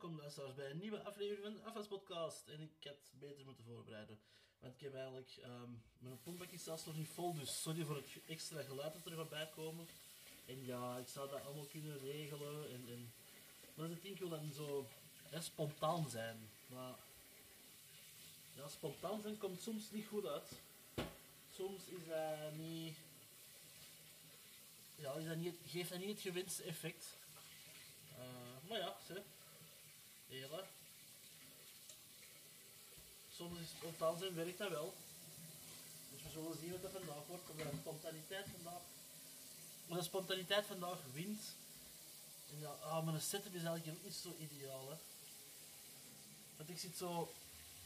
welkom luisteraars bij een nieuwe aflevering van de FS Podcast. En ik had beter moeten voorbereiden. Want ik heb eigenlijk, ehm, mijn pompbak is zelfs nog niet vol, dus sorry voor het extra geluid dat er gaat bijkomen. En ja, ik zou dat allemaal kunnen regelen. En, en... Maar het ding wil dan zo spontaan zijn. Maar ja, spontaan zijn komt soms niet goed uit. Soms is dat niet... Ja, is dat niet, geeft dat niet het gewenste effect. Uh, maar ja, ze. Hela. Soms is spontaan zijn werkt dat wel. Dus we zullen zien wat dat vandaag wordt. Of de spontaniteit vandaag. Maar de spontaniteit vandaag wint. En ja, ah, mijn setup is eigenlijk niet zo ideaal. Hè. Want ik zit zo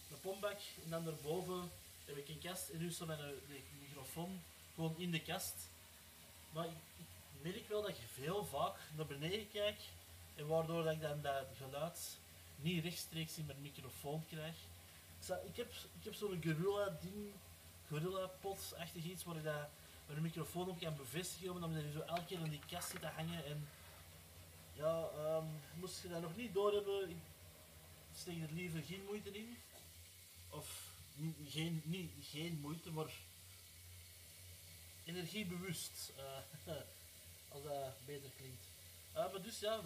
de pompbak en dan daarboven heb ik een kast en nu staat mijn de microfoon gewoon in de kast. Maar ik, ik merk wel dat je veel vaak naar beneden kijkt en waardoor dat ik dan dat geluid niet rechtstreeks in mijn microfoon krijg. Ik, ik heb, ik heb zo'n gorilla ding, gorilla pot achtig iets waar ik dat met een microfoon op kan bevestigen, omdat je zo elke keer in die kast zit te hangen en ja, um, moest je dat nog niet doorhebben, ik steek er liever geen moeite in. Of geen, niet, geen moeite, maar energiebewust, uh, als dat beter klinkt. Uh, maar dus ja,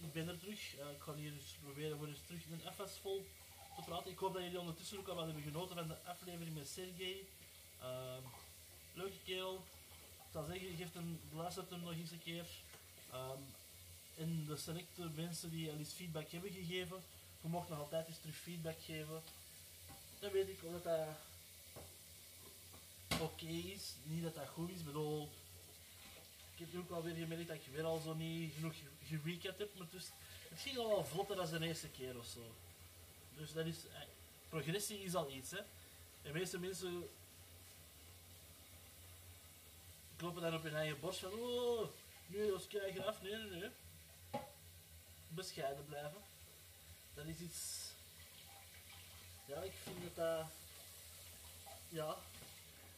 ik ben er terug. Uh, ik ga hier dus proberen voor eens terug in een FS vol te praten. Ik hoop dat jullie ondertussen ook al hebben genoten van de aflevering met Sergey. Uh, leuke kerel. Ik zal zeggen, geef hem, luistert hem nog eens een keer. Um, en de selecte mensen die al eens feedback hebben gegeven, je mocht nog altijd eens terug feedback geven. Dan weet ik of dat, dat oké is. Niet dat dat goed is. Bedoel, ik heb ook alweer gemerkt dat ik weer al zo niet genoeg gerecapt heb. Maar dus, het ging al wel vlotter dan de eerste keer of zo. Dus dat is, eh, progressie is al iets. Hè. De meeste mensen kloppen dan op hun eigen borst van oh, nu als krijgen af. Nee, nee, nee. Bescheiden blijven. Dat is iets. Ja, ik vind dat dat. Ja,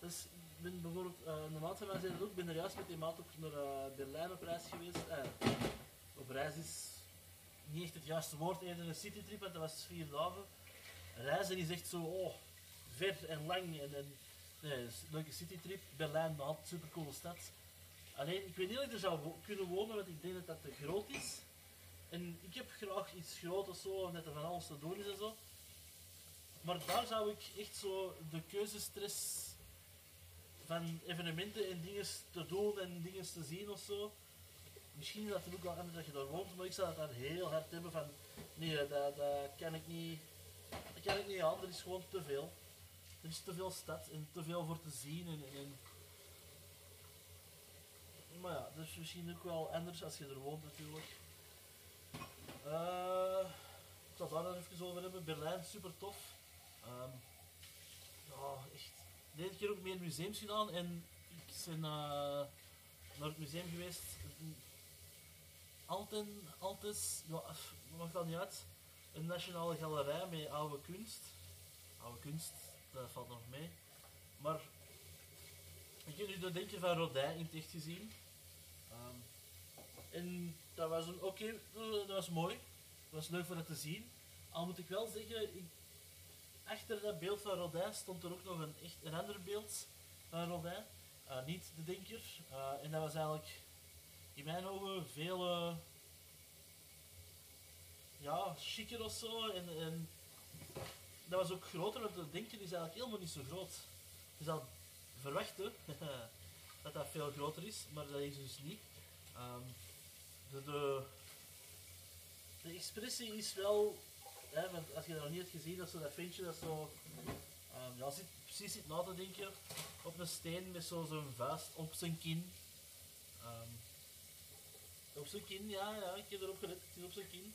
dus ik ben bijvoorbeeld, uh, een maat van mij ook, ben er juist met die maat ook naar uh, Berlijn op reis geweest. Uh, op reis is niet echt het juiste woord, eerder een citytrip, want dat was vier dagen. Reizen is echt zo, oh, ver en lang en, en nee, een leuke citytrip. Berlijn, een super coole stad. Alleen, ik weet niet of ik er zou kunnen wonen, want ik denk dat dat te groot is. En ik heb graag iets groot of zo, net er van alles te doen is en zo. Maar daar zou ik echt zo de keuzestress van evenementen en dingen te doen en dingen te zien of zo. Misschien is dat er ook wel anders dat je daar woont, maar ik zou dat dan heel hard hebben van nee, dat, dat kan ik niet. Dat kan ik niet aan, er is gewoon te veel. Er is te veel stad en te veel voor te zien en, en maar ja, dat is misschien ook wel anders als je er woont natuurlijk. Uh, ik zal daar nog even over hebben. Berlijn, super tof. Um, ja, echt deze keer ook meer museums gedaan en ik ben uh, naar het museum geweest. Alten, Altes, ja, dat niet uit. Een nationale galerij met oude kunst. Oude kunst, dat valt nog mee. Maar ik heb nu de denken van Rodin in het echt gezien. Um, en dat was een oké, dat was mooi. Dat was leuk voor dat te zien. Al moet ik wel zeggen, ik achter dat beeld van Rodin stond er ook nog een, echt, een ander beeld van Rodin. Uh, niet de denker. Uh, en dat was eigenlijk in mijn ogen veel ja, chiquer of zo. En, en, dat was ook groter, want de denker is eigenlijk helemaal niet zo groot. Je zou verwachten dat dat veel groter is, maar dat is dus niet. Um, de, de, de expressie is wel hè, want als je dat nog niet hebt gezien, dat, zo, dat ventje dat zo, um, ja, zit, precies zit na te denken op een steen met zo'n zo vuist op zijn kin. Um, op zijn kin, ja, ja, ik heb erop gelet, het is op zijn kin.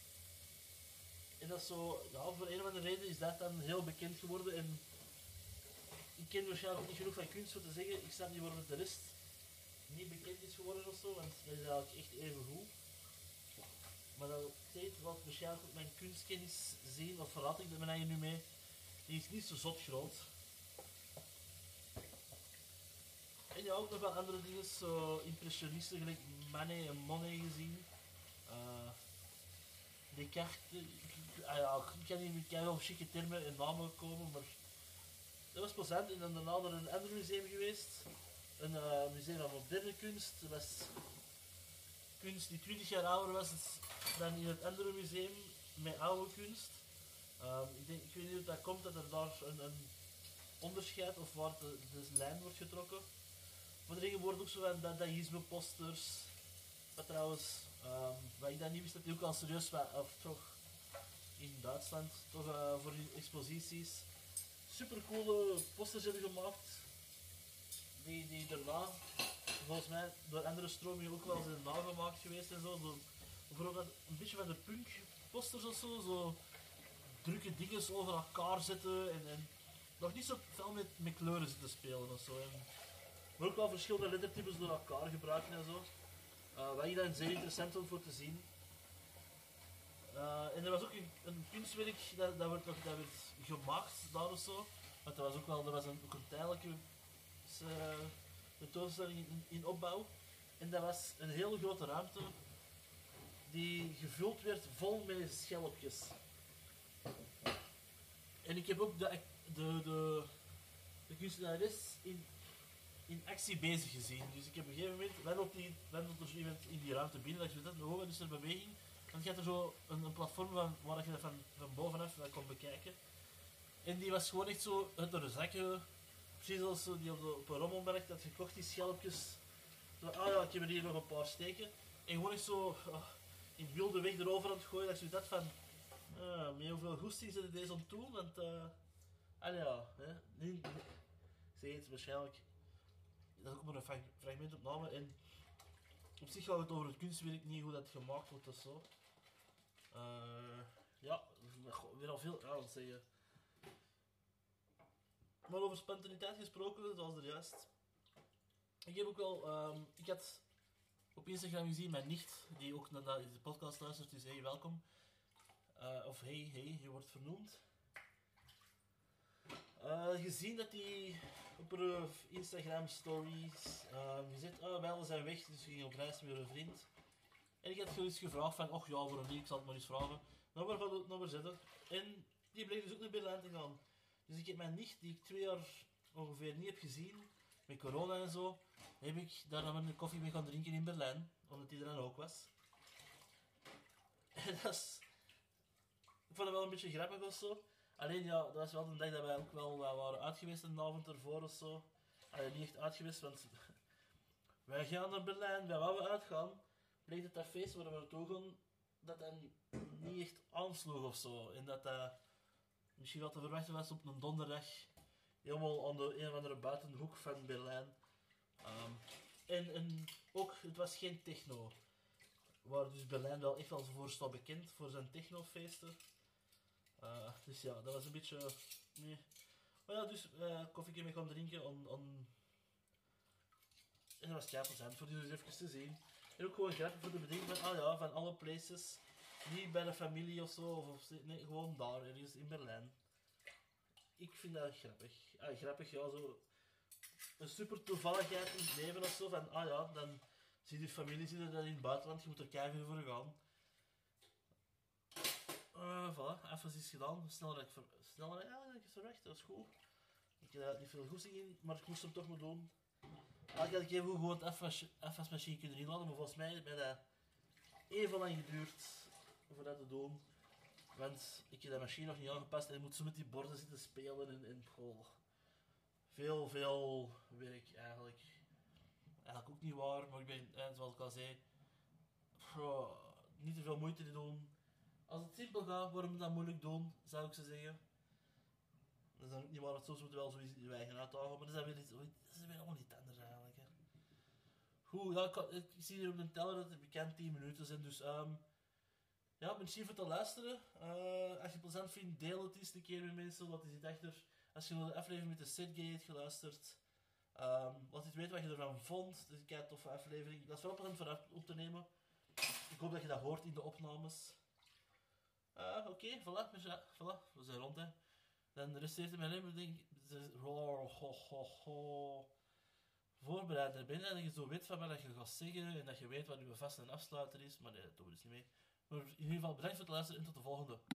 En dat is zo, ja, voor een of andere reden is dat dan heel bekend geworden en ik ken waarschijnlijk niet genoeg van kunst om te zeggen, ik snap niet waarom de rest niet bekend is geworden of zo, want dat is eigenlijk echt even goed. Maar dat tijd wat waarschijnlijk ook mijn kunstkennis zien, of verraad ik er mij nu mee, die is niet zo zot groot. En ja, ook nog wel andere dingen, zo impressionisten, gelijk Manet en Monet gezien. Uh, die kaarten, ah ja, ik kan niet, ik wel chique termen en namen komen, maar dat was plezant. En dan daarna naar een ander museum geweest, een eh, museum van moderne kunst. Was kunst die 20 jaar ouder was dan in het andere museum met oude kunst. Ehm, ik, denk, ik weet niet hoe dat komt dat er daar een, een onderscheid of waar de, lijn wordt getrokken. Maar er worden ook zo van dadaïsme posters. Wat trouwens, um, wat ik dan niet wist, dat die ook al serieus was, of toch in Duitsland, toch uh, voor hun exposities super coole posters hebben gemaakt. Die, die daarna, volgens mij, door andere stromingen ook wel zijn nagemaakt geweest en zo. bijvoorbeeld een beetje van de punk posters of zo, zo drukke dingen over elkaar zetten en, en nog niet zo veel met, kleuren zitten spelen of zo. En, maar ook wel verschillende lettertypes door elkaar gebruiken en zo. Uh, wat ik dan zeer interessant vond voor te zien. Uh, en er was ook een, een kunstwerk dat, dat, werd, dat werd gemaakt daar of zo. Want dat was ook wel er was een, ook een tijdelijke uh, tentoonstelling in, in opbouw. En dat was een hele grote ruimte die gevuld werd vol met schelpjes. En ik heb ook de, de, de, de kunstenares in, in actie bezig gezien. Dus ik heb op een gegeven moment, wandelt, die, wandelt er iemand in die ruimte binnen, dat ik weet dat, oh, is er beweging. Dan gaat er zo een, platform van, waar je dat van, van bovenaf kon bekijken. En die was gewoon echt zo uit de zakken, precies als die op, de, op een rommelmarkt had gekocht, die schelpjes. Zo, ah ja, ik heb er hier nog een paar steken. En gewoon echt zo uh, in wilde weg erover aan het gooien, dat je dat van, uh, met hoeveel goesting zitten deze om toe, want, uh, ah ja, hè, ik zeg het waarschijnlijk, dat is ook maar een fragment opname en op zich gaat het over het kunstwerk, niet hoe dat gemaakt wordt of zo. Uh, ja, weer al veel aan zeggen. Maar over spontaniteit gesproken, zoals er juist. Ik heb ook wel, um, ik had op Instagram gezien mijn nicht, die ook naar de podcast luistert, dus hey, welkom. Uh, of hey, hey, je wordt vernoemd. Uh, gezien dat hij op haar Instagram stories uh, gezet, oh, wij zijn weg, dus we gingen op reis met een vriend. En ik had eens gevraagd van, och ja, een week, ik zal het maar eens vragen. Waar van het zetten. En die bleek dus ook naar Berlijn te gaan. Dus ik heb mijn nicht, die ik twee jaar ongeveer niet heb gezien, met corona en zo, heb ik daar dan een koffie mee gaan drinken in Berlijn, omdat die er dan ook was. En dat is... Ik vond het wel een beetje grappig of zo. Alleen ja, dat was wel een dag dat wij ook wel uh, waren uitgeweest een avond ervoor of zo. Allee, niet echt uitgeweest, want wij gaan naar Berlijn, wij wouden uitgaan. Bleek dat dat feest waar we naartoe gaan, dat dat niet echt aansloeg of zo. En dat dat misschien wel te verwachten was op een donderdag. Helemaal aan de een of andere buitenhoek van Berlijn. Um, en, en ook, het was geen techno. Waar dus Berlijn wel echt wel voor staat bekend, voor zijn technofeesten. Uh, dus ja, dat was een beetje... Nee. Maar ja, dus uh, koffie mee gaan drinken om. En dat was plezant voor dus even te zien. En ook gewoon grappig voor de bedenking van, ah ja, van alle places. Niet bij de familie of zo, of, nee, gewoon daar, ergens in Berlijn. Ik vind dat grappig. Ah, grappig, ja, zo... Een super toevalligheid in het leven of zo, van, ah ja, dan zie je familie zitten in het buitenland, je moet er keihard voor gaan. Uh, voilà, even iets gedaan. Sneller dan ik, ver, sneller, ja, ik verwacht, dat is goed. Ik heb niet veel goesting in, maar ik moest hem toch maar doen. Eigenlijk had ik even gewoon het afwasmachine kunnen inladen, maar volgens mij heeft dat even lang geduurd om dat te doen. Want ik heb de machine nog niet aangepast en ik moet zo met die borden zitten spelen en, en goh, veel, veel werk eigenlijk. Eigenlijk ook niet waar, maar ik ben, zoals ik al zei, niet te veel moeite te doen als het simpel gaat, waarom dat moeilijk doen, zou ik ze zeggen. Dat is dan ook niet waar, het soms moeten we wel zoiets wij gaan uitdagen, maar dat is weer, iets, dat is weer allemaal niet anders eigenlijk. Hè. Goed, ja, ik, ik, zie hier op de teller dat het bekend 10 minuten zijn, dus um, ja, merci voor te luisteren. Uh, als je het plezant vindt, deel het eens een keer met mensen, wat is het achter. Als je naar de aflevering met de Setgate hebt geluisterd, um, laat het weten wat je ervan vond. Het is een toffe aflevering. Dat is wel plezant voor op te nemen. Ik hoop dat je dat hoort in de opnames. Ah, oké, okay, voilà, voilà, we zijn rond hè. Dan resteert er mij alleen maar denk ho, voorbereid naar binnen. Dat je zo weet van wat je gaat zeggen en dat je weet wat je vast en afsluiter is. Maar nee, dat doen we dus niet mee. Maar in ieder geval bedankt voor het luisteren en tot de volgende.